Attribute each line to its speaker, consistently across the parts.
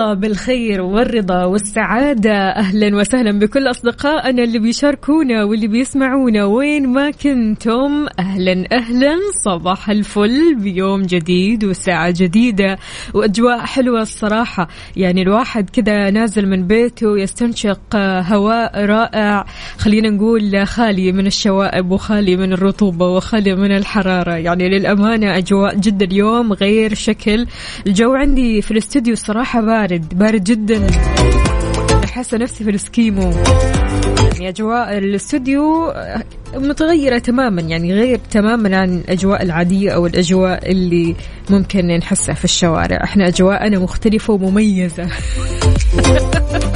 Speaker 1: الله بالخير والرضا والسعادة. أهلا وسهلا بكل أصدقائنا اللي بيشاركونا واللي بيسمعونا. وين ما كنتم؟ أهلا أهلا. صباح الفل بيوم جديد وساعة جديدة وأجواء حلوة الصراحة. يعني الواحد كذا نازل من بيته يستنشق هواء رائع. خلينا نقول خالي من الشوائب وخالي من الرطوبة وخالي من الحرارة. يعني للأمانة أجواء جدا اليوم غير شكل. الجو عندي في الاستوديو الصراحة بارد. بارد جدا. حاسة نفسي في الإسكيمو. يعني أجواء الاستوديو متغيرة تماما يعني غير تماما عن الأجواء العادية أو الأجواء اللي ممكن نحسها في الشوارع. إحنا أجواءنا مختلفة ومميزة.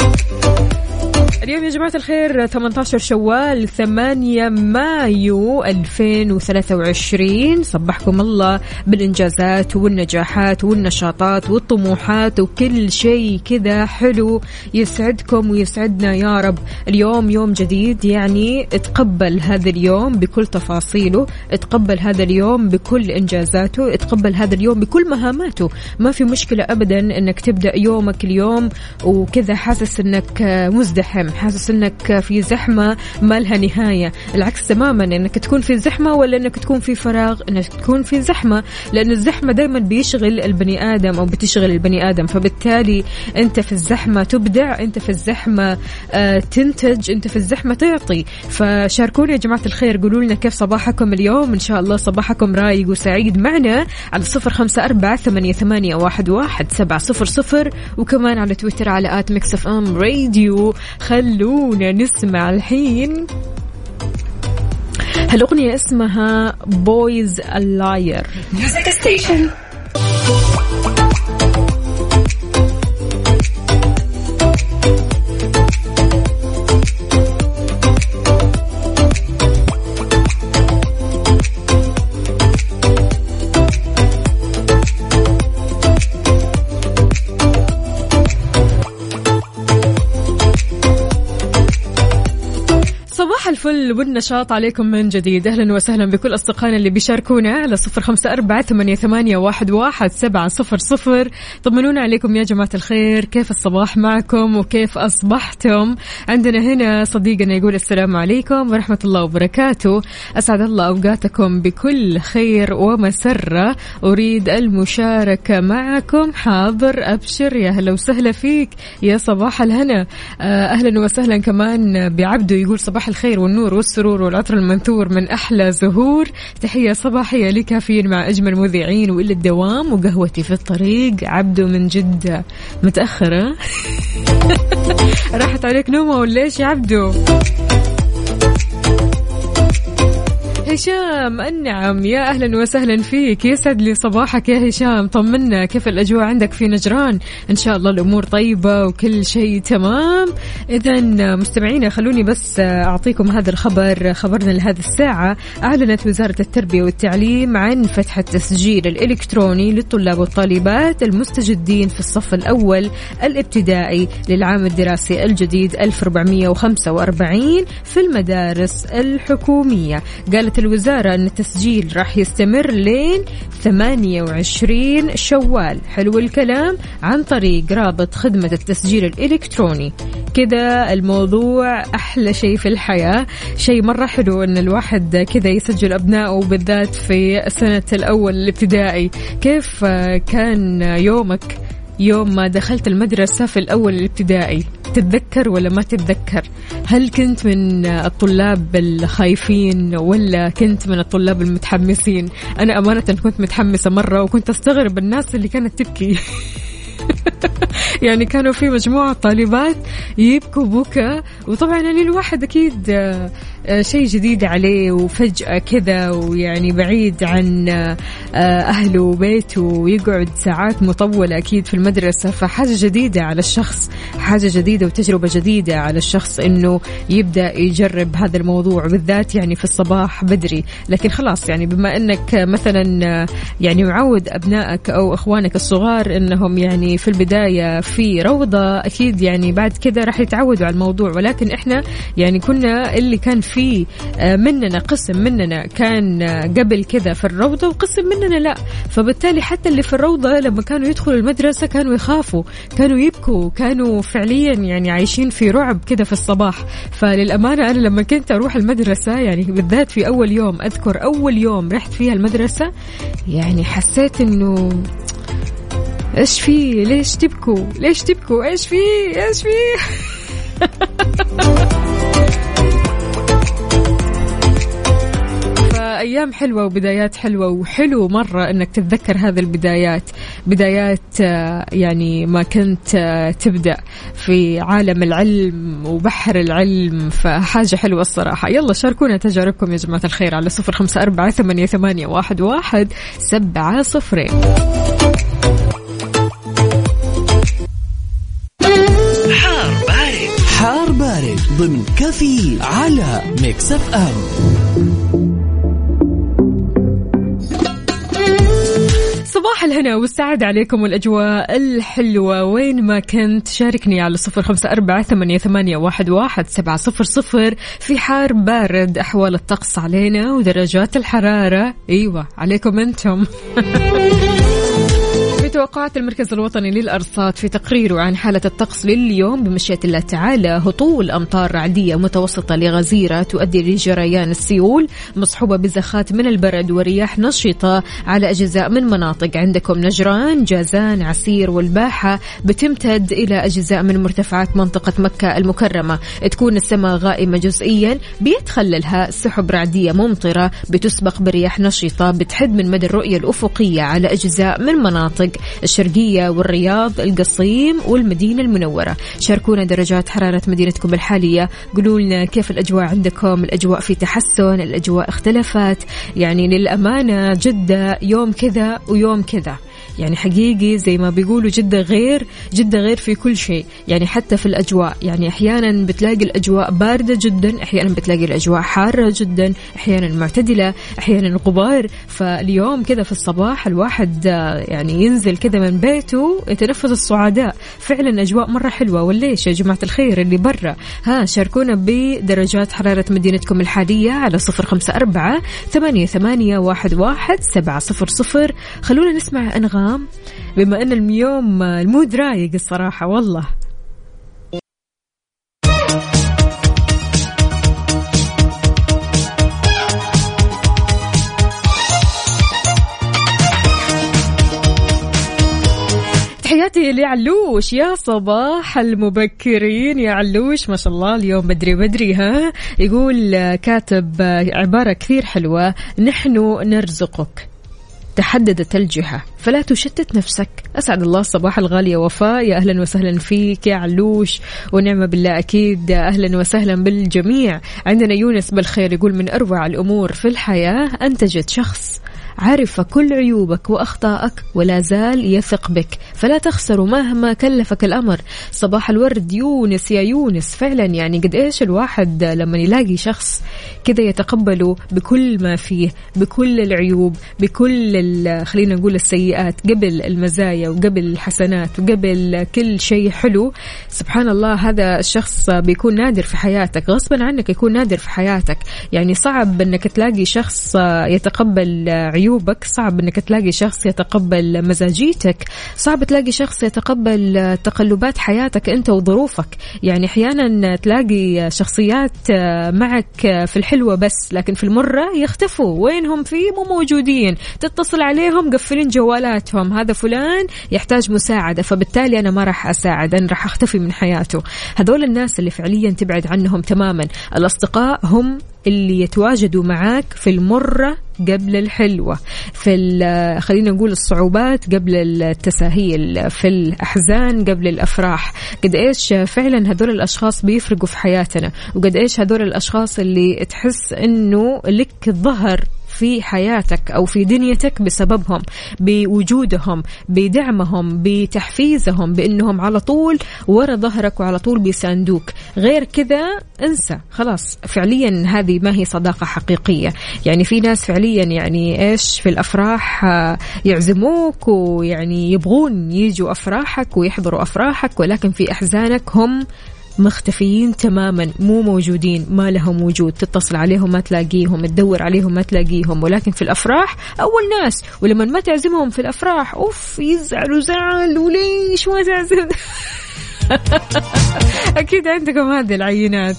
Speaker 1: اليوم يا جماعة الخير 18 شوال 8 مايو 2023 صبحكم الله بالإنجازات والنجاحات والنشاطات والطموحات وكل شيء كذا حلو يسعدكم ويسعدنا يا رب. اليوم يوم جديد يعني اتقبل هذا اليوم بكل تفاصيله اتقبل هذا اليوم بكل إنجازاته اتقبل هذا اليوم بكل مهاماته. ما في مشكلة أبدا أنك تبدأ يومك اليوم وكذا حاسس أنك مزدحم. حاسس إنك في زحمة ما لها نهاية. العكس تماما إنك تكون في زحمة ولا إنك تكون في فراغ إنك تكون في زحمة. لأن الزحمة دائما بيشغل البني آدم أو بتشغل البني آدم. فبالتالي أنت في الزحمة تبدع أنت في الزحمة آه، تنتج أنت في الزحمة تعطي. فشاركوني يا جماعة الخير قولوا لنا كيف صباحكم اليوم. إن شاء الله صباحكم رايق وسعيد. معنا على صفر خمسة أربعة ثمانية, ثمانية واحد, واحد سبعة صفر صفر. وكمان على تويتر على at Mix FM Radio. خلونا نسمع الحين هالأغنية اسمها بويز اللاير الفل والنشاط عليكم من جديد. أهلا وسهلا بكل أصدقائنا اللي بيشاركونا على صفر خمسة أربعة ثمانية, واحد سبعة صفر صفر. طمنونا عليكم يا جماعة الخير. كيف الصباح معكم وكيف أصبحتم؟ عندنا هنا صديقنا يقول السلام عليكم ورحمة الله وبركاته. أسعد الله أوقاتكم بكل خير ومسرة. أريد المشاركة معكم. حاضر أبشر. يا هلا وسهلا فيك. يا صباح الهنا. آه، أهلا وسهلا كمان بعبده يقول صباح الخير والنور والسرور والعطر المنثور من أحلى زهور. تحية صباحية لكافيين مع أجمل مذيعين وإلى الدوام وقهوتي في الطريق. عبده من جدة متأخرة. راحت عليك نومة ولا إيش يا عبده هشام النعم. يا أهلا وسهلا فيك. يسعد لي صباحك يا هشام. طمنا كيف الأجواء عندك في نجران؟ إن شاء الله الأمور طيبة وكل شيء تمام. اذا مستمعينا خلوني بس أعطيكم هذا الخبر خبرنا لهذه الساعة. أعلنت وزارة التربية والتعليم عن فتح التسجيل الإلكتروني للطلاب والطالبات المستجدين في الصف الأول الابتدائي للعام الدراسي الجديد 1445 في المدارس الحكومية. قالت الوزارة أن التسجيل راح يستمر لين 28 شوال. حلو الكلام عن طريق رابط خدمة التسجيل الإلكتروني. كذا الموضوع أحلى شيء في الحياة. شيء مرة حلو أن الواحد كذا يسجل أبنائه بالذات في سنة الأول الابتدائي. كيف كان يومك؟ يوم ما دخلت المدرسة في الأول الابتدائي. تتذكر ولا ما تتذكر؟ هل كنت من الطلاب الخايفين ولا كنت من الطلاب المتحمسين؟ أنا أمانة كنت متحمسة مرة وكنت أستغرب الناس اللي كانت تبكي. يعني كانوا في مجموعة طالبات يبكوا بكى وطبعا يعني الواحد أكيد شيء جديد عليه وفجأة كذا ويعني بعيد عن آه، أهله وبيته ويقعد ساعات مطولة أكيد في المدرسة. فحاجة جديدة على الشخص حاجة جديدة وتجربة جديدة على الشخص إنه يبدأ يجرب هذا الموضوع بالذات يعني في الصباح بدري. لكن خلاص يعني بما أنك مثلا آه، يعني معود أبنائك أو إخوانك الصغار أنهم يعني في البداية في روضة أكيد يعني بعد كذا راح يتعودوا على الموضوع. ولكن إحنا يعني كنا اللي كان في آه، مننا قسم مننا كان آه، قبل كذا في الروضة وقسم مننا لا. فبالتالي حتى اللي في الروضة لما كانوا يدخلوا المدرسة كانوا يخافوا كانوا يبكوا كانوا فعليا يعني عايشين في رعب كذا في الصباح. فللأمانة أنا لما كنت أروح المدرسة يعني بالذات في أول يوم أذكر أول يوم رحت فيها المدرسة يعني حسيت إنه إيش في؟ ليش تبكوا؟ ليش تبكوا؟ إيش في؟ إيش في؟ فأيام حلوة وبدايات حلوة وحلو مرة أنك تتذكر هذه البدايات. بدايات آه، يعني ما كنت آه، تبدأ في عالم العلم وبحر العلم فحاجة حلوة الصراحة. يلا شاركونا تجاربكم يا جماعة الخير على صفر خمسة أربعة ثمانية, ثمانية واحد, واحد سبعة صفرين.
Speaker 2: حار بارد. حار بارد ضمن كافيين على Mix FM.
Speaker 1: صباح الهنا والسعادة عليكم والأجواء الحلوة. وين ما كنت شاركني على صفر خمسة أربعة ثمانية, ثمانية واحد, واحد سبعة صفر صفر. في حار بارد أحوال الطقس علينا ودرجات الحرارة. أيوة عليكم أنتم. توقعات المركز الوطني للأرصاد في تقريره عن حالة الطقس لليوم بمشيئة الله تعالى هطول أمطار رعدية متوسطة لغزيرة تؤدي لجريان السيول مصحوبة بزخات من البرد ورياح نشطة على أجزاء من مناطق. عندكم نجران جازان عسير والباحة بتمتد إلى أجزاء من مرتفعات منطقة مكة المكرمة. تكون السماء غائمة جزئيا بيتخللها سحب رعدية ممطرة بتسبق برياح نشطة بتحد من مدى الرؤية الأفقية على أجزاء من مناطق. الشرقية والرياض القصيم والمدينة المنورة. شاركونا درجات حرارة مدينتكم الحالية. قولوا لنا كيف الأجواء عندكم؟ الأجواء في تحسن الأجواء اختلفت. يعني للأمانة جدة يوم كذا ويوم كذا. يعني حقيقي زي ما بيقولوا جدة غير جدة غير في كل شيء. يعني حتى في الأجواء يعني أحيانا بتلاقي الأجواء باردة جدا أحيانا بتلاقي الأجواء حارة جدا أحيانا معتدلة أحيانا غبار. فاليوم كذا في الصباح الواحد آه، يعني ينزل كذا من بيته يتنفس الصعداء فعلا أجواء مرة حلوة. وليش يا جماعة الخير اللي برا؟ ها شاركونا بدرجات حرارة مدينتكم الحالية على صفر خمسة أربعة ثمانية, ثمانية واحد, واحد سبعة صفر صفر. خلونا نسمع أنغام. بما أن اليوم المود رايق الصراحة والله. تحياتي لعلوش يا صباح المبكرين. يا علوش ما شاء الله اليوم بدري بدري ها؟ يقول كاتب عبارة كثير حلوة. نحن نرزقك. تحددت الجهة. فلا تشتت نفسك. أسعد الله صباح الغالية وفاء. يا أهلا وسهلا فيك يا علوش. ونعمة بالله أكيد. أهلا وسهلا بالجميع. عندنا يونس بالخير يقول من أروع الأمور في الحياة أن تجد شخص. عرف كل عيوبك واخطائك ولا زال يثق بك. فلا تخسر مهما كلفك الأمر. صباح الورد يونس يا يونس. فعلا يعني قد إيش الواحد لما يلاقي شخص كذا يتقبله بكل ما فيه بكل العيوب بكل خلينا نقول السيئات قبل المزايا وقبل الحسنات وقبل كل شيء حلو. سبحان الله هذا الشخص بيكون نادر في حياتك. غصبا عنك يكون نادر في حياتك. يعني صعب إنك تلاقي شخص يتقبل عيوبك صعب إنك تلاقي شخص يتقبل مزاجيتك صعب تلاقي شخص يتقبل تقلبات حياتك أنت وظروفك. يعني أحيانا تلاقي شخصيات معك في الحلوة بس لكن في المرة يختفوا. وينهم في؟ مو موجودين. تتصل عليهم قفلين جوالاتهم. هذا فلان يحتاج مساعدة فبالتالي أنا ما راح أساعد أنا راح أختفي من حياته. هذول الناس اللي فعليا تبعد عنهم تماما. الأصدقاء هم اللي يتواجدوا معاك في المرة قبل الحلوة في خلينا نقول الصعوبات قبل التساهيل في الأحزان قبل الأفراح. قد إيش فعلا هذول الأشخاص بيفرقوا في حياتنا وقد إيش هذول الأشخاص اللي تحس أنه لك ظهر في حياتك أو في دنيتك بسببهم بوجودهم بدعمهم بتحفيزهم بأنهم على طول ورا ظهرك وعلى طول بيساندوك. غير كذا انسى. خلاص فعليا هذه ما هي صداقة حقيقية. يعني في ناس فعليا يعني إيش في الأفراح آه، يعزموك ويعني يبغون يجوا أفراحك ويحضروا أفراحك ولكن في أحزانك هم مختفيين تماما مو موجودين ما لهم وجود. تتصل عليهم ما تلاقيهم تدور عليهم ما تلاقيهم. ولكن في الأفراح أول ناس ولما ما تعزمهم في الأفراح أوف يزعلوا زعل وليش ما تعزم أكيد عندكم هذه العينات.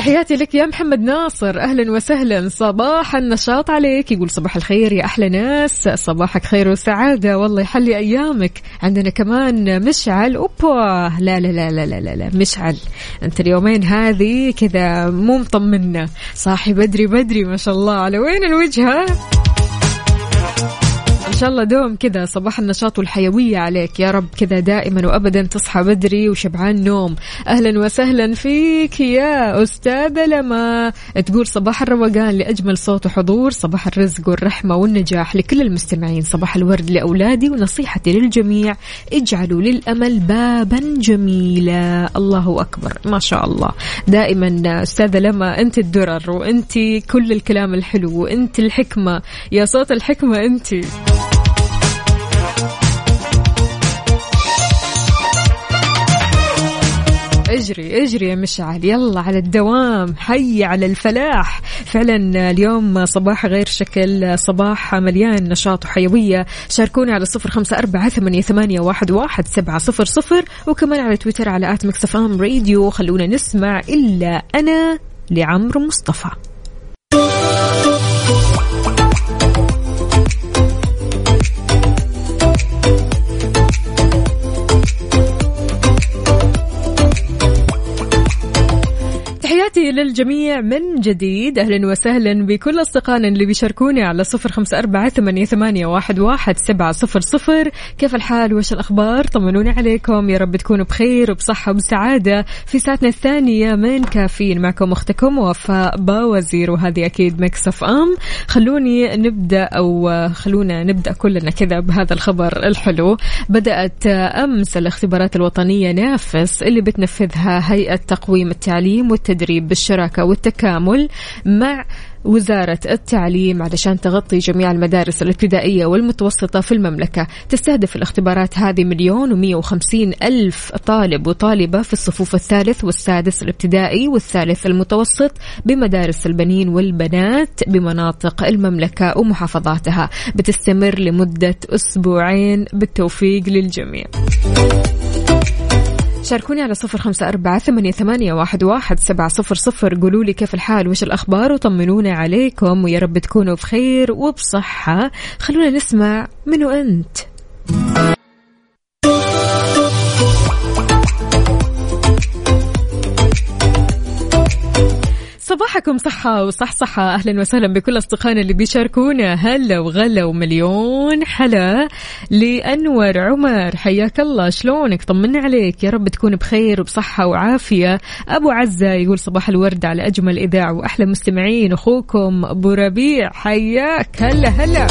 Speaker 1: تحياتي لك يا محمد ناصر. أهلا وسهلا. صباح النشاط عليك. يقول صباح الخير يا أحلى ناس. صباحك خير وسعادة. والله يحلي أيامك. عندنا كمان مشعل. أوبا. لا لا لا لا لا لا. مشعل. أنت اليومين هذه كذا مو مطمنا صاحي بدري بدري ما شاء الله. على وين الوجهه شاء الله دوم كذا صباح النشاط والحيوية عليك. يا رب كذا دائما وابدا تصحى بدري وشبعان نوم. أهلا وسهلا فيك يا استاذه لما. تقول صباح الروقان لأجمل صوت وحضور صباح الرزق والرحمة والنجاح لكل المستمعين. صباح الورد لأولادي ونصيحتي للجميع. اجعلوا للأمل بابا جميلا. الله أكبر. ما شاء الله. دائما أستاذة لما أنت الدرر وأنت كل الكلام الحلو وأنت الحكمة. يا صوت الحكمة أنت. أجري أجري يا مشعل. يلا على الدوام حي على الفلاح. فعلا اليوم صباح غير شكل صباح مليان نشاط وحيوية. شاركوني على صفر خمسة أربعة ثمانية, ثمانية واحد, واحد سبعة صفر صفر. وكمان على تويتر على at Mix FM Radio. خلونا نسمع إلا أنا لعمرو مصطفى. تحياتي للجميع من جديد. أهلا وسهلا بكل أصدقائنا اللي بيشاركوني على صفر خمسة أربعة ثمانية, واحد سبعة صفر صفر. كيف الحال؟ وش الأخبار؟ طمنوني عليكم. يا رب تكونوا بخير وبصحة وبسعادة. في ساعتنا الثانية من كافيين معكم أختكم وفاء باوزير وهذه أكيد مكسف أم. خلوني نبدأ أو خلونا نبدأ كلنا كذا بهذا الخبر الحلو. بدأت أمس الاختبارات الوطنية نافس اللي بتنفذها هيئة تقويم التعليم والتدريب. بالشراكة والتكامل مع وزارة التعليم علشان تغطي جميع المدارس الابتدائية والمتوسطة في المملكة. تستهدف الاختبارات هذه مليون ومية وخمسين ألف طالب وطالبة في الصفوف الثالث والسادس الابتدائي والثالث المتوسط بمدارس البنين والبنات بمناطق المملكة ومحافظاتها. بتستمر لمدة أسبوعين. بالتوفيق للجميع. شاركوني على صفر خمسة أربعة ثمانية, ثمانية واحد, واحد سبعة صفر صفر. قولوا لي كيف الحال؟ وش الأخبار؟ وطمنونا عليكم ويا رب تكونوا بخير وبصحة. خلونا نسمع منو أنت. صباحكم صحة وصحصحة. أهلا وسهلا بكل أصدقائنا اللي بيشاركونا هلا وغلا ومليون حلا لأنور عمر. حياك الله شلونك؟ طمنا عليك. يا رب تكون بخير وبصحة وعافية. أبو عزة يقول صباح الورد على أجمل إذاعة وأحلى مستمعين. أخوكم أبو ربيع. حياك هلا هلا.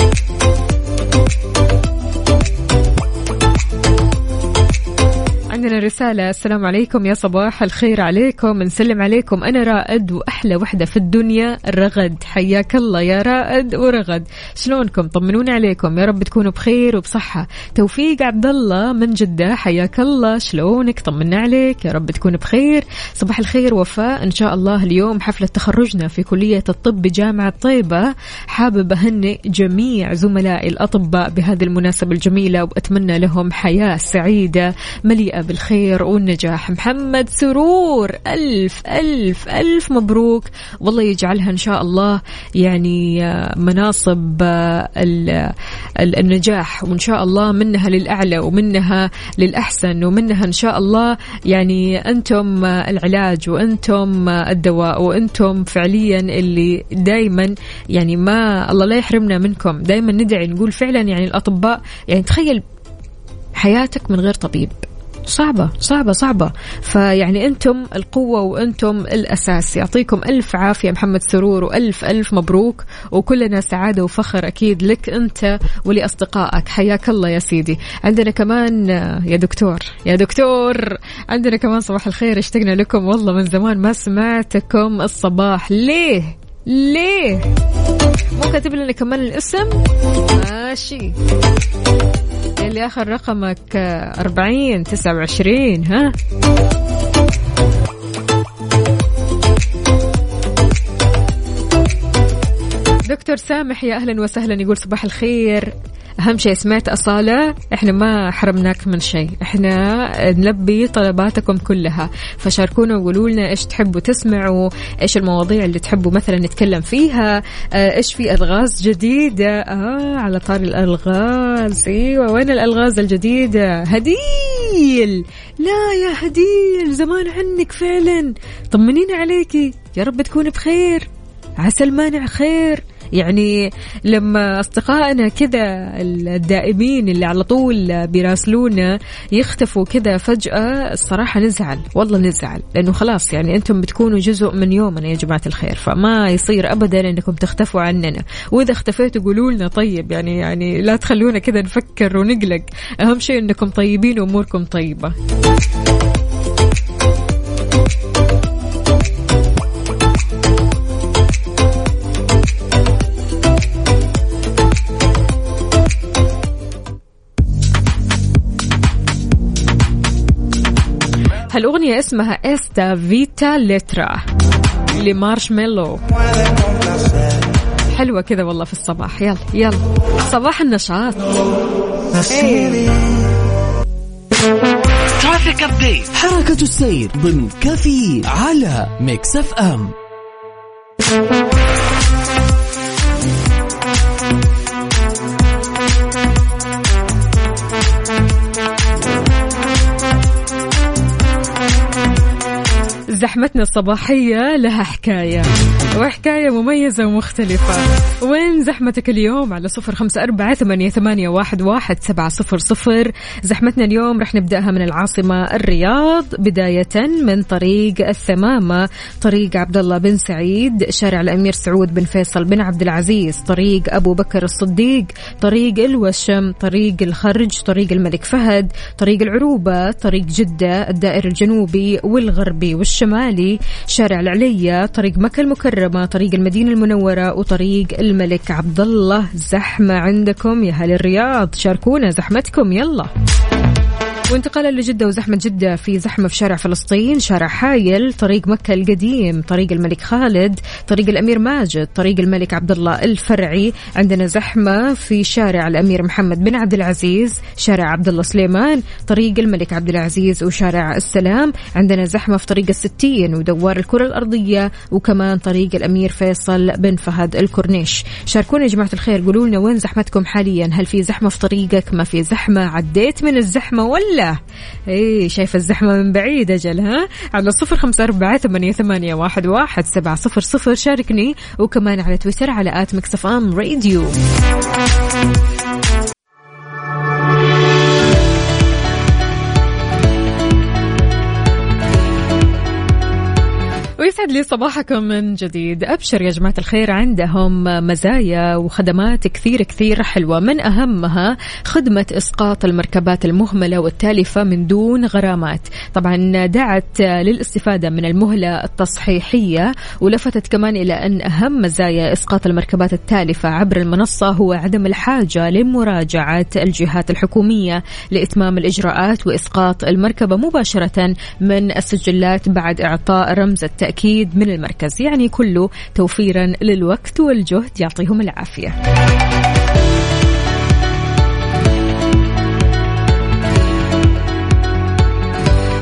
Speaker 1: عندنا رسالة. السلام عليكم. يا صباح الخير عليكم. نسلم عليكم. أنا رائد وأحلى وحدة في الدنيا رغد حياك الله يا رائد ورغد. شلونكم؟ طمنوني عليكم. يا رب تكونوا بخير وبصحة. توفيق عبد الله من جدة. حياك الله. شلونك؟ طمنا عليك. يا رب تكون بخير. صباح الخير وفاء. إن شاء الله اليوم حفلة تخرجنا في كلية الطب بجامعة طيبة. حابب أهنئ جميع زملائي الأطباء بهذه المناسبة الجميلة وأتمنى لهم حياة سعيدة مليئة بالخير الخير والنجاح. محمد سرور ألف ألف ألف مبروك. والله يجعلها إن شاء الله يعني آه، مناصب آه، ال- ال- النجاح. وإن شاء الله منها للأعلى ومنها للأحسن ومنها إن شاء الله يعني أنتم آه، العلاج وأنتم الدواء وأنتم فعليا اللي دايما يعني ما الله لا يحرمنا منكم. دايما ندعي نقول فعلا يعني الأطباء يعني تخيل حياتك من غير طبيب. صعبة صعبة صعبة. فيعني أنتم القوة وأنتم الأساس. يعطيكم ألف عافية محمد سرور وألف ألف مبروك. وكلنا سعادة وفخر أكيد لك أنت ولأصدقائك. حياك الله يا سيدي. عندنا كمان يا دكتور يا دكتور. عندنا كمان صباح الخير. اشتقنا لكم والله من زمان ما سمعتكم الصباح. ليه؟ ليه؟ مو كاتب لنا كمان الاسم؟ ماشي. اللي اخر رقمك أربعين تسعة وعشرين ها؟ دكتور سامح يا أهلا وسهلا يقول صباح الخير. أهم شيء سمعت أصالة. إحنا ما حرمناك من شيء. إحنا نلبي طلباتكم كلها. فشاركونا وقولوا لنا إيش تحبوا تسمعوا إيش المواضيع اللي تحبوا مثلا نتكلم فيها آه، إيش في ألغاز جديدة. آه على طار الألغاز. إيوه وين الألغاز الجديدة؟ هديل. لا يا هديل زمان عنك فعلا. طمنينا عليكي. يا رب تكوني بخير. عسى المانع خير. يعني لما أصدقائنا كذا الدائمين اللي على طول بيراسلونا يختفوا كذا فجأة الصراحة نزعل والله نزعل لأنه خلاص يعني أنتم بتكونوا جزء من يومنا يا جماعة الخير فما يصير أبدا أنكم تختفوا عننا. وإذا اختفيتوا قولوا لنا طيب يعني يعني لا تخلونا كذا نفكر ونقلق أهم شيء أنكم طيبين وأموركم طيبة. هالأغنية اسمها إستا فيتا لترا ل Marshmello حلوة كذا والله في الصباح. يلا يلا. صباح النشاط.
Speaker 2: traffic update حركة السير ضمن كافيين على Mix FM
Speaker 1: زحمتنا الصباحية لها حكاية. وحكاية مميزة ومختلفة. وين زحمتك اليوم؟ على صفر خمسة أربعة ثمانية, ثمانية واحد, واحد سبعة صفر صفر. زحمتنا اليوم رح نبدأها من العاصمة الرياض بداية من طريق الثمامة طريق عبد الله بن سعيد شارع الأمير سعود بن فيصل بن عبد العزيز طريق أبو بكر الصديق طريق الوشم طريق الخرج طريق الملك فهد طريق العروبة طريق جدة الدائر الجنوبي والغربي والشمالي شارع العلية طريق مكة المكرمة. طريق المدينة المنورة وطريق الملك عبد الله. زحمة عندكم يا أهل الرياض. شاركونا زحمتكم. يلا. وانتقالا لجدة وزحمة جدة في زحمة في شارع فلسطين شارع حايل طريق مكة القديم طريق الملك خالد طريق الأمير ماجد طريق الملك عبد الله الفرعي. عندنا زحمة في شارع الأمير محمد بن عبد العزيز شارع عبد الله سليمان طريق الملك عبد العزيز وشارع السلام. عندنا زحمة في طريق الستين ودوار الكرة الأرضية وكمان طريق الأمير فيصل بن فهد الكورنيش. شاركونا يا جماعة الخير قولوا لنا وين زحمتكم حاليا؟ هل في زحمة في طريقك؟ ما في زحمة؟ عديت من الزحمة ولا إيه شايف الزحمة من بعيد أجل ها؟ على صفر خمسة أربعة ثمانية, ثمانية واحد, واحد سبعة صفر صفر شاركني. وكمان على تويتر على at Mix FM Radio. ويسعد لي صباحكم من جديد. أبشر يا جماعة الخير عندهم مزايا وخدمات كثير كثير حلوة. من أهمها خدمة إسقاط المركبات المهملة والتالفة من دون غرامات. طبعا دعت للاستفادة من المهلة التصحيحية ولفتت كمان إلى أن أهم مزايا إسقاط المركبات التالفة عبر المنصة هو عدم الحاجة لمراجعة الجهات الحكومية لإتمام الإجراءات وإسقاط المركبة مباشرة من السجلات بعد إعطاء رمز التأكيد من المركز يعني كله توفيرا للوقت والجهد يعطيهم العافية.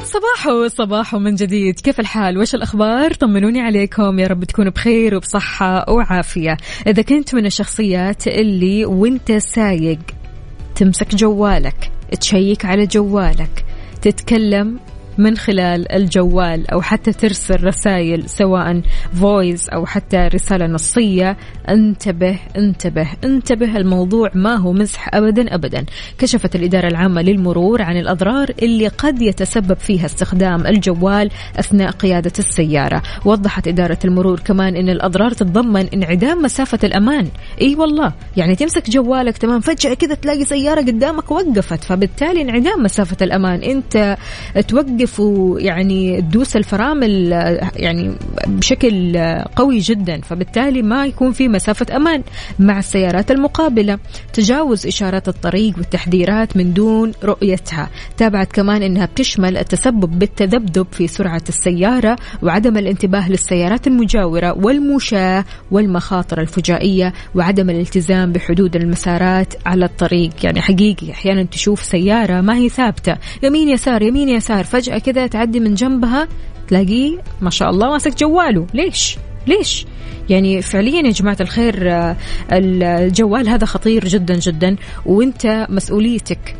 Speaker 1: صباحو صباحو من جديد. كيف الحال؟ وش الأخبار؟ طمنوني عليكم. يا رب تكونوا بخير وبصحة وعافية. إذا كنت من الشخصيات اللي وإنت سايق تمسك جوالك تشيك على جوالك تتكلم من خلال الجوال أو حتى ترسل رسائل سواء voice أو حتى رسالة نصية. انتبه انتبه انتبه الموضوع ما هو مزح ابدا ابدا. كشفت الإدارة العامة للمرور عن الأضرار اللي قد يتسبب فيها استخدام الجوال أثناء قيادة السيارة. وضحت إدارة المرور كمان إن الأضرار تتضمن انعدام مسافة الأمان. إي والله يعني تمسك جوالك تمام فجأة كذا تلاقي سيارة قدامك وقفت فبالتالي انعدام مسافة الأمان. أنت توقف ويعني تدوس الفرامل يعني بشكل قوي جدا. فبالتالي ما يكون في مسافة أمان مع السيارات المقابلة. تجاوز إشارات الطريق والتحذيرات من دون رؤيتها. تابعت كمان أنها بتشمل التسبب بالتذبذب في سرعة السيارة وعدم الانتباه للسيارات المجاورة والمشاة والمخاطر الفجائية وعدم الالتزام بحدود المسارات على الطريق. يعني حقيقي أحيانا تشوف سيارة ما هي ثابتة. يمين يسار يمين يسار فجأة كذا تعدي من جنبها تلاقيه ما شاء الله ماسك جواله. ليش؟ ليش؟ يعني فعليا يا جماعة الخير آه، الجوال هذا خطير جدا جدا وإنت مسؤوليتك.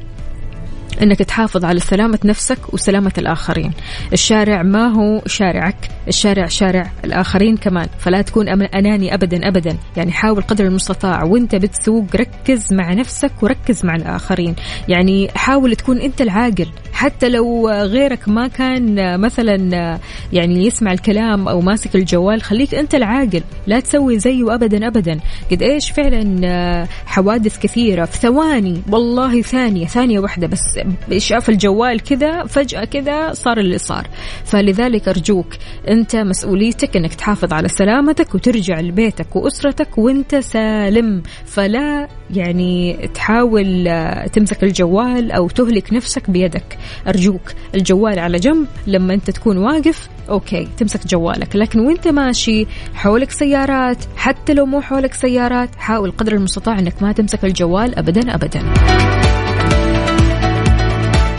Speaker 1: إنك تحافظ على سلامة نفسك وسلامة الآخرين. الشارع ما هو شارعك الشارع شارع الآخرين كمان. فلا تكون أناني أبدا أبدا. يعني حاول قدر المستطاع وانت بتسوق ركز مع نفسك وركز مع الآخرين. يعني حاول تكون أنت العاقل. حتى لو غيرك ما كان مثلا يعني يسمع الكلام أو ماسك الجوال خليك أنت العاقل. لا تسوي زيه ابدا ابدا. قد إيش فعلا حوادث كثيرة. في ثواني والله ثانية ثانية واحدة بس. شاف الجوال كذا فجأة كذا صار اللي صار. فلذلك أرجوك أنت مسؤوليتك إنك تحافظ على سلامتك وترجع لبيتك وأسرتك وأنت سالم. فلا يعني تحاول آه، تمسك الجوال أو تهلك نفسك بيدك. أرجوك الجوال على جنب. لما أنت تكون واقف أوكي تمسك جوالك. لكن وأنت ماشي حولك سيارات حتى لو مو حولك سيارات حاول قدر المستطاع إنك ما تمسك الجوال ابدا ابدا.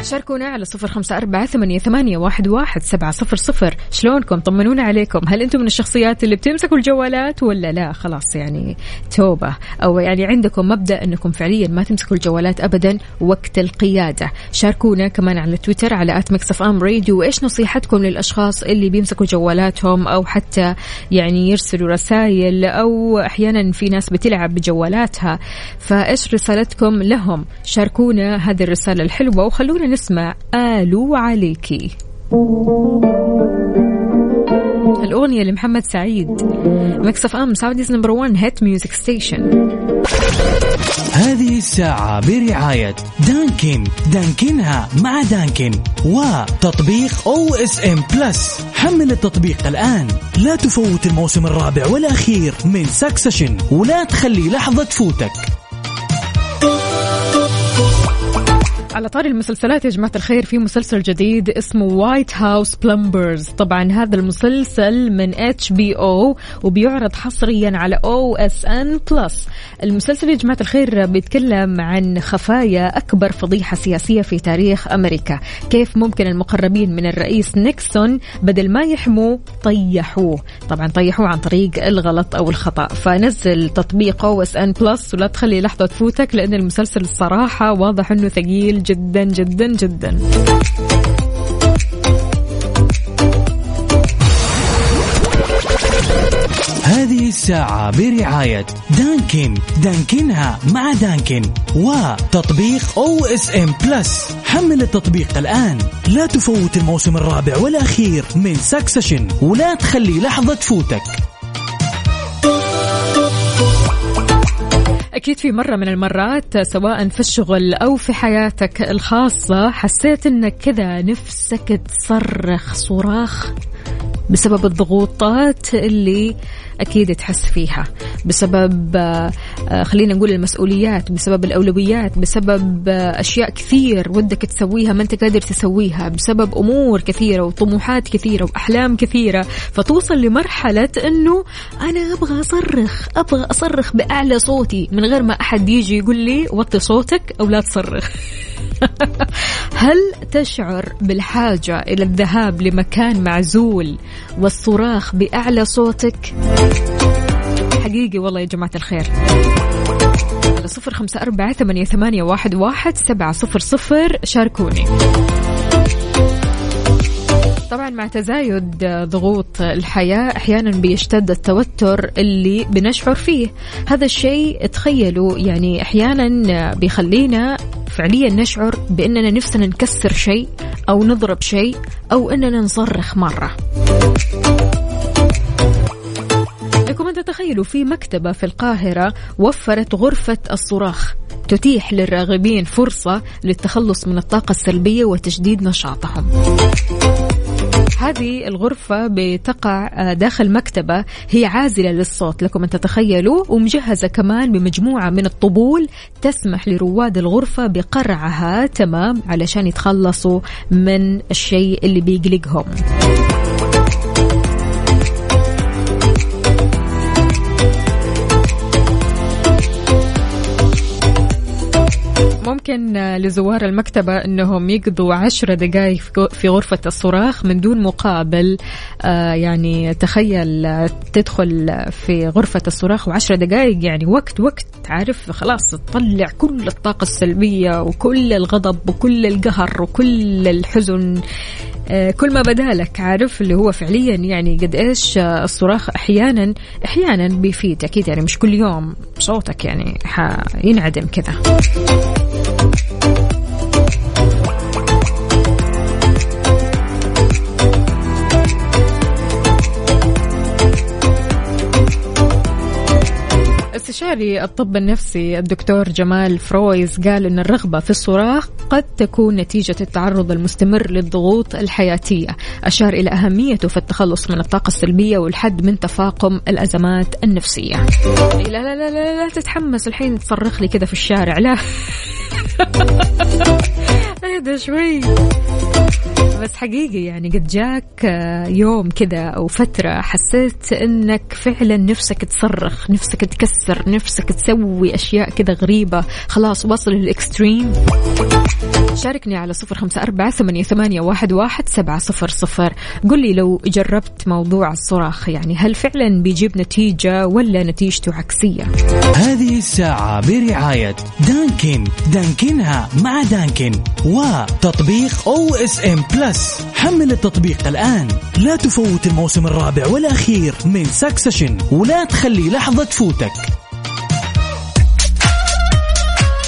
Speaker 1: شاركونا على صفر خمسة أربعة ثمانية, ثمانية واحد, واحد سبعة صفر صفر. شلونكم؟ طمنونا عليكم. هل أنتم من الشخصيات اللي بتمسكوا الجوالات ولا لا؟ خلاص يعني توبة. أو يعني عندكم مبدأ أنكم فعليا ما تمسكوا الجوالات أبدا وقت القيادة. شاركونا كمان على تويتر على at Mix FM Radio وإيش نصيحتكم للأشخاص اللي بيمسكوا جوالاتهم أو حتى يعني يرسلوا رسائل أو أحيانا في ناس بتلعب بجوالاتها؟ فإيش رسالتكم لهم؟ شاركونا هذه الرسالة الحلوة وخلونا نسمع آلو عليكي. الأغنية لمحمد سعيد. Mix FM Saudi's number 1 hit music station.
Speaker 2: هذه الساعة برعاية دانكن. دانكنها مع دانكن. وتطبيق OSN Plus حمل التطبيق الآن. لا تفوت الموسم الرابع والأخير من Succession ولا تخلي لحظة تفوتك.
Speaker 1: على طاري المسلسلات يا جماعة الخير في مسلسل جديد اسمه White House Plumbers طبعا هذا المسلسل من HBO وبيعرض حصريا على OSN Plus المسلسل يا جماعة الخير بيتكلم عن خفايا أكبر فضيحة سياسية في تاريخ أمريكا. كيف ممكن المقربين من الرئيس نيكسون بدل ما يحموه طيحوه؟ طبعا طيحوه عن طريق الغلط أو الخطأ. فنزل تطبيق OSN Plus ولا تخلي لحظة تفوتك لأن المسلسل الصراحة واضح أنه ثقيل جدا جدا جدا.
Speaker 2: هذه الساعة برعاية Dunkin. دانكنها مع Dunkin وتطبيق OSN Plus حمل التطبيق الآن. لا تفوت الموسم الرابع والأخير من Succession ولا تخلي لحظة تفوتك.
Speaker 1: أكيد في مرة من المرات سواء في الشغل أو في حياتك الخاصة حسيت إنك كذا نفسك تصرخ صراخ. بسبب الضغوطات اللي أكيد تحس فيها. بسبب آه، خلينا نقول المسؤوليات بسبب الأولويات بسبب آه، أشياء كثير ودك تسويها ما أنت قادر تسويها بسبب أمور كثيرة وطموحات كثيرة وأحلام كثيرة. فتوصل لمرحلة أنه أنا أبغى أصرخ أبغى أصرخ بأعلى صوتي من غير ما أحد يجي يقول لي وطي صوتك أو لا تصرخ. هل تشعر بالحاجة إلى الذهاب لمكان معزول والصراخ بأعلى صوتك؟ حقيقي والله يا جماعة الخير. على صفر خمسة أربعة ثمانية, ثمانية واحد, واحد سبعة صفر صفر. شاركوني. طبعا مع تزايد ضغوط الحياة أحيانا بيشتد التوتر اللي بنشعر فيه. هذا الشيء تخيلوا يعني أحيانا بيخلينا فعليا نشعر بأننا نفسنا نكسر شيء أو نضرب شيء أو أننا نصرخ مرة. لكم أن تتخيلوا في مكتبة في القاهرة وفرت غرفة الصراخ تتيح للراغبين فرصة للتخلص من الطاقة السلبية وتجديد نشاطهم. هذه الغرفة بتقع آه، داخل مكتبة. هي عازلة للصوت لكم أن تتخيلوا ومجهزة كمان بمجموعة من الطبول تسمح لرواد الغرفة بقرعها. تمام علشان يتخلصوا من الشيء اللي بيقلقهم. ممكن لزوار المكتبة أنهم يقضوا عشرة دقائق في غرفة الصراخ من دون مقابل آه، يعني تخيل آه، تدخل في غرفة الصراخ وعشرة دقائق يعني وقت وقت عارف خلاص تطلع كل الطاقة السلبية وكل الغضب وكل القهر وكل الحزن آه، كل ما بدالك عارف اللي هو فعليا يعني قد إيش الصراخ أحيانا أحيانا بيفيد أكيد يعني مش كل يوم صوتك يعني حينعدم كذا. استشاري الطب النفسي الدكتور جمال فرويز قال إن الرغبة في الصراخ قد تكون نتيجة التعرض المستمر للضغوط الحياتية، أشار إلى أهميته في التخلص من الطاقة السلبية والحد من تفاقم الأزمات النفسية. لا لا لا لا, لا تتحمس الحين تصرخ لي كذا في الشارع لا اهدى شوي بس حقيقي يعني قد جاك يوم كذا أو فترة حسيت إنك فعلا نفسك تصرخ نفسك تكسر نفسك تسوي أشياء كذا غريبة. خلاص وصل للإكستريم. شاركني على صفر خمسة أربعة ثمانية, ثمانية واحد, واحد سبعة صفر صفر. قل لي لو جربت موضوع الصراخ يعني هل فعلا بيجيب نتيجة ولا نتيجته عكسية؟
Speaker 2: هذه الساعة برعاية Dunkin. دانكنها مع Dunkin. وتطبيق OSN Plus حمل التطبيق الآن. لا تفوت الموسم الرابع والأخير من Succession ولا تخلي لحظة تفوتك.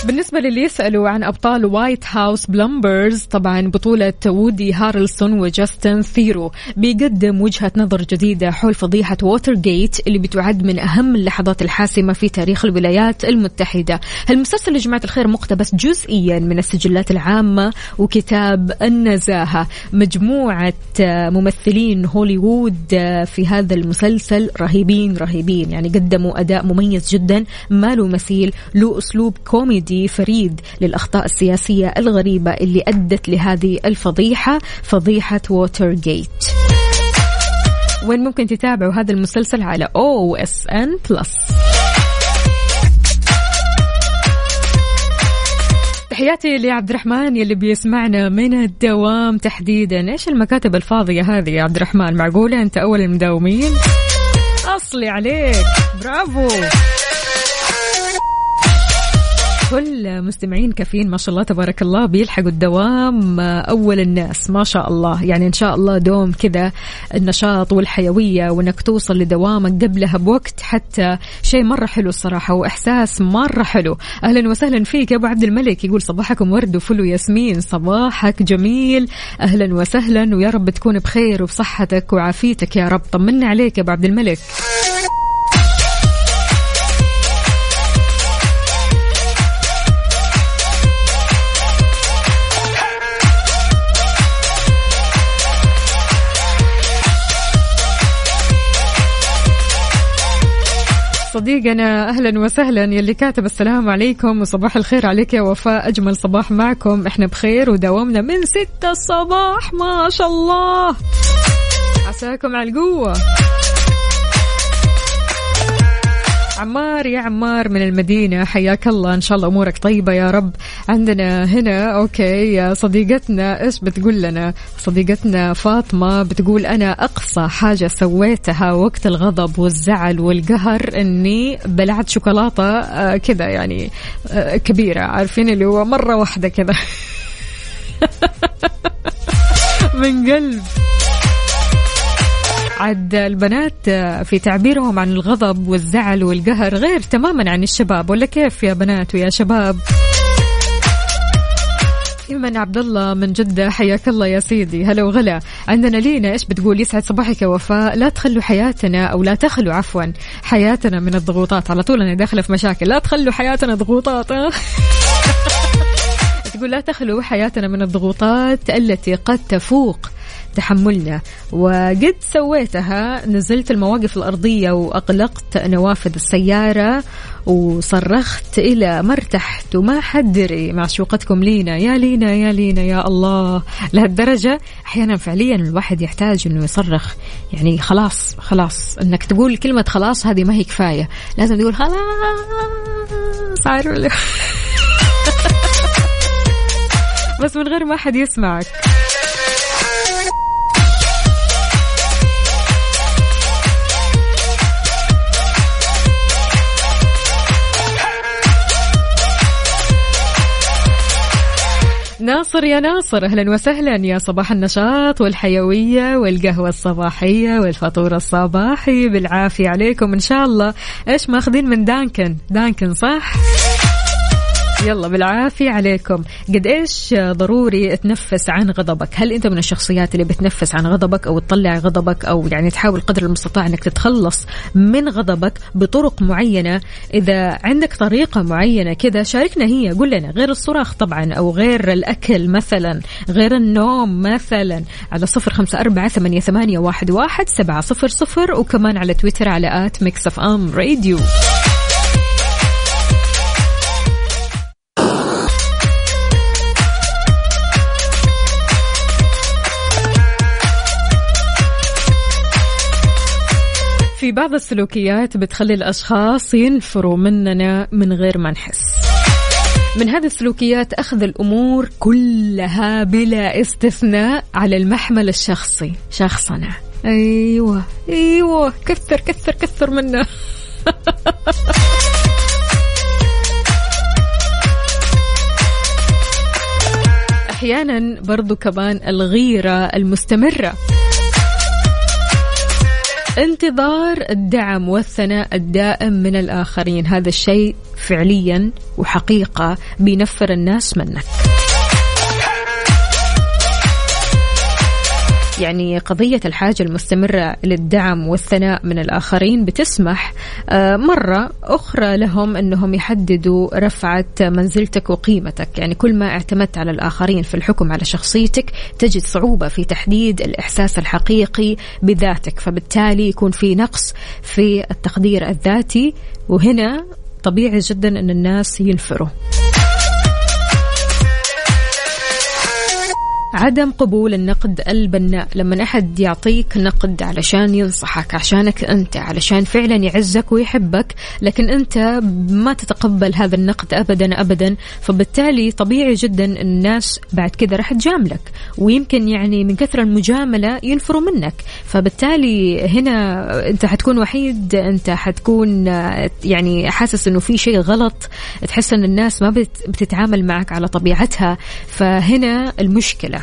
Speaker 1: بالنسبة للي يسألوا عن أبطال White House Plumbers طبعا بطولة وودي هارلسون وجاستن ثيرو بيقدم وجهة نظر جديدة حول فضيحة ووتر جيت اللي بتعد من أهم اللحظات الحاسمة في تاريخ الولايات المتحدة. المسلسل يا جماعة الخير مقتبس جزئيا من السجلات العامة وكتاب النزاهة. مجموعة ممثلين هوليوود في هذا المسلسل رهيبين رهيبين. يعني قدموا أداء مميز جدا ما له مثيل له أسلوب كوميدي. فريد للأخطاء السياسية الغريبة اللي أدت لهذه الفضيحة فضيحة ووتر جيت وين ممكن تتابعوا هذا المسلسل؟ على OSN Plus تحياتي لعبد الرحمن يلي بيسمعنا من الدوام تحديدا. إيش المكاتب الفاضية هذه يا عبد الرحمن معقولة أنت أول المداومين؟ أصلي عليك. برافو. كل مستمعين كافيين ما شاء الله تبارك الله بيلحقوا الدوام أول الناس ما شاء الله. يعني إن شاء الله دوم كذا النشاط والحيوية وإنك توصل لدوامك قبلها بوقت حتى شيء مرة حلو الصراحة وإحساس مرة حلو. أهلا وسهلا فيك يا أبو عبد الملك يقول صباحكم ورد وفل وياسمين صباحك جميل. أهلا وسهلا ويا رب تكون بخير وبصحتك وعافيتك يا رب. طمنا عليك يا أبو عبد الملك. صديقنا أهلا وسهلا. يلي كاتب السلام عليكم وصباح الخير عليك يا وفاء. أجمل صباح معكم. إحنا بخير وداومنا من ستة الصباح ما شاء الله. عساكم على القوة. عمار يا عمار من المدينة حياك الله إن شاء الله أمورك طيبة يا رب. عندنا هنا أوكي صديقتنا إيش بتقول لنا؟ صديقتنا فاطمة بتقول أنا أقصى حاجة سويتها وقت الغضب والزعل والقهر إني بلعت شوكولاتة آه، كذا يعني آه، كبيرة. عارفين اللي هو مرة واحدة كذا. من قلب. عاد البنات في تعبيرهم عن الغضب والزعل والقهر غير تماما عن الشباب ولا كيف يا بنات ويا شباب؟ ايمن عبد الله من جدة حياك الله يا سيدي. هلا وغلا. عندنا لينا إيش بتقول؟ يسعد صباحك يا وفاء. لا تخلوا حياتنا أو لا تخلوا عفوا حياتنا من الضغوطات. على طول أنا داخلة في مشاكل. لا تخلوا حياتنا ضغوطات؟ تقول لا تخلو حياتنا من الضغوطات التي قد تفوق تحملنا. وقد سويتها نزلت المواقف الأرضية وأغلقت نوافذ السيارة وصرخت إلى ما ارتحت وما حد دري. معشوقتكم لينا. يا لينا يا لينا يا الله. لهالدرجة أحيانا فعليا الواحد يحتاج أنه يصرخ. يعني خلاص خلاص. أنك تقول كلمة خلاص هذه ما هي كفاية. لازم تقول خلاص. بس من غير ما حد يسمعك. ناصر يا ناصر أهلا وسهلا. يا صباح النشاط والحيوية والقهوة الصباحية والفطور الصباحي. بالعافية عليكم إن شاء الله. إيش ماخذين من Dunkin؟ Dunkin صح؟ يلا بالعافية عليكم. قد إيش ضروري تنفس عن غضبك؟ هل أنت من الشخصيات اللي بتنفس عن غضبك أو تطلع غضبك أو يعني تحاول قدر المستطاع أنك تتخلص من غضبك بطرق معينة؟ إذا عندك طريقة معينة كذا شاركنا هي. قول لنا. غير الصراخ طبعا أو غير الأكل مثلا. غير النوم مثلا. على صفر خمسة أربعة ثمانية, ثمانية واحد, واحد سبعة صفر صفر. وكمان على تويتر على at Mix FM Radio. في بعض السلوكيات بتخلي الأشخاص ينفروا مننا من غير ما نحس. من هذه السلوكيات أخذ الأمور كلها بلا استثناء على المحمل الشخصي شخصنا. أيوة أيوة كثر كثر كثر منه أحيانا برضو كمان الغيرة المستمرة. انتظار الدعم والثناء الدائم من الآخرين. هذا الشيء فعليا وحقيقة بينفر الناس منك. يعني قضية الحاجة المستمرة للدعم والثناء من الآخرين بتسمح آه، مرة أخرى لهم أنهم يحددوا رفعة منزلتك وقيمتك. يعني كل ما اعتمدت على الآخرين في الحكم على شخصيتك تجد صعوبة في تحديد الإحساس الحقيقي بذاتك فبالتالي يكون في نقص في التقدير الذاتي. وهنا طبيعي جدا أن الناس ينفروا. عدم قبول النقد البناء. لما أحد يعطيك نقد علشان ينصحك عشانك أنت علشان فعلا يعزك ويحبك لكن أنت ما تتقبل هذا النقد أبدا أبدا فبالتالي طبيعي جدا الناس بعد كذا راح تجاملك ويمكن يعني من كثر المجاملة ينفروا منك. فبالتالي هنا أنت حتكون وحيد أنت حتكون يعني حاسس أنه في شيء غلط تحس أن الناس ما بت- بتتعامل معك على طبيعتها. فهنا المشكلة.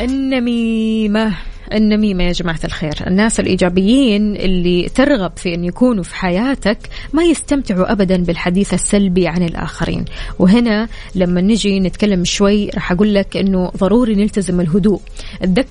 Speaker 1: النميمة. النميمة يا جماعة الخير. الناس الإيجابيين اللي ترغب في أن يكونوا في حياتك ما يستمتعوا أبدا بالحديث السلبي عن الآخرين. وهنا لما نجي نتكلم شوي راح أقول لك أنه ضروري نلتزم الهدوء.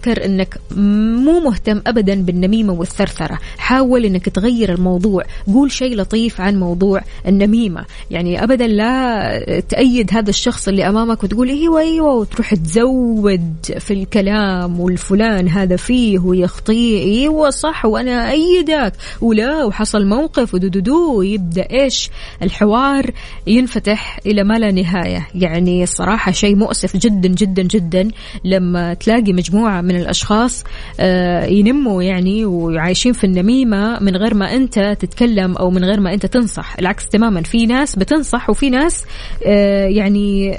Speaker 1: تذكر أنك مو مهتم أبدا بالنميمة والثرثرة. حاول أنك تغير الموضوع. قول شيء لطيف عن موضوع النميمة. يعني أبدا لا تأيد هذا الشخص اللي أمامك وتقول أيوة أيوة وتروح تزود في الكلام والفلان هذا فيه ويخطيه إيوه صح وأنا أيدك. ولا وحصل موقف ودودودو ويبدا إيش؟ الحوار ينفتح إلى ما لا نهاية. يعني الصراحه شيء مؤسف جدا جدا جدا. لما تلاقي مجموعة من الأشخاص آه، ينموا يعني وعايشين في النميمة من غير ما أنت تتكلم أو من غير ما أنت تنصح. العكس تماما في ناس بتنصح وفي ناس آه، يعني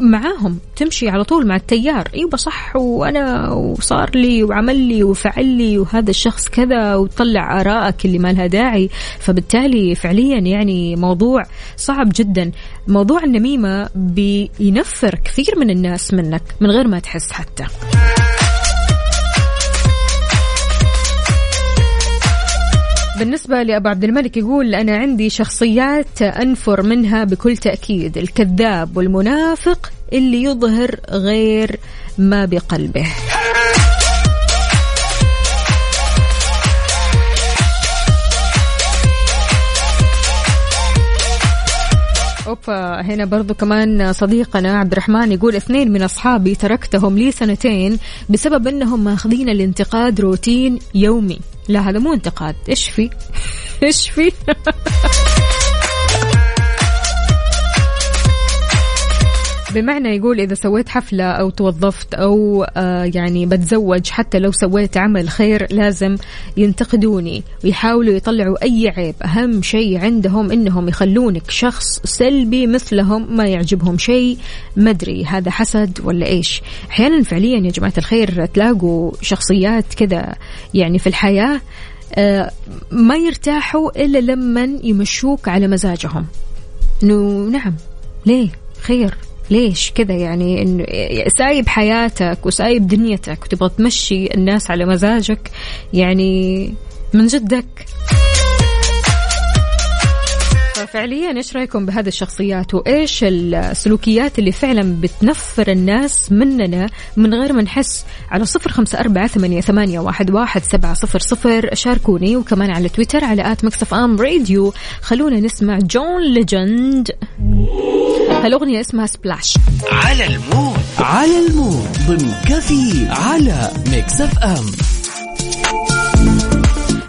Speaker 1: معاهم تمشي على طول مع التيار. إيوه صح وأنا وصار لي وعمل لي وفعل لي وهذا الشخص كذا وتطلع ارائك اللي ما لها داعي. فبالتالي فعليا يعني موضوع صعب جدا. موضوع النميمة بينفر كثير من الناس منك من غير ما تحس حتى. بالنسبة لأبو عبد الملك يقول أنا عندي شخصيات أنفر منها بكل تأكيد. الكذاب والمنافق اللي يظهر غير ما بقلبه. اوبا هنا برضو كمان صديقنا عبد الرحمن يقول اثنين من أصحابي تركتهم لي سنتين بسبب إنهم ماخذين الانتقاد روتين يومي. لا هذا مو انتقاد. إيش في؟ إيش في؟ بمعنى يقول إذا سويت حفلة أو توظفت أو آه يعني بتزوج حتى لو سويت عمل خير لازم ينتقدوني ويحاولوا يطلعوا أي عيب. أهم شيء عندهم إنهم يخلونك شخص سلبي مثلهم ما يعجبهم شيء. مدري هذا حسد ولا إيش. أحيانا فعليا يا جماعة الخير تلاقوا شخصيات كذا يعني في الحياة آه ما يرتاحوا إلا لما يمشوك على مزاجهم. إنه نعم ليه؟ خير. ليش كذا يعني انه سايب حياتك وسايب دنيتك وتبغى تمشي الناس على مزاجك يعني من جدك. ففعليا إيش رأيكم بهذه الشخصيات؟ وإيش السلوكيات اللي فعلا بتنفر الناس مننا من غير ما نحس؟ على صفر خمسة أربعة ثمانيه, ثمانية واحد, واحد سبعة صفر صفر. شاركوني وكمان على تويتر على at Mix FM Radio. خلونا نسمع جون ليجند. هالأغنية اسمها Splash.
Speaker 2: على المود. على المود. ضمن كفي على Mix FM.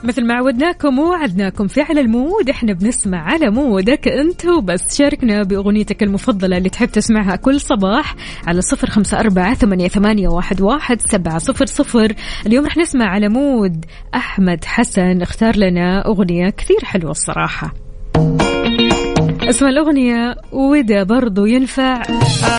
Speaker 1: مثل ما عودناكم ووعدناكم في على المود إحنا بنسمع على مودك أنت وبس. شاركنا بأغنيتك المفضلة اللي تحب تسمعها كل صباح على صفر خمسة أربعة ثمانية, واحد, واحد سبعة صفر صفر. اليوم رح نسمع على مود أحمد حسن. اختار لنا أغنية كثير حلوة الصراحة. اسم الأغنية وده برضو ينفع.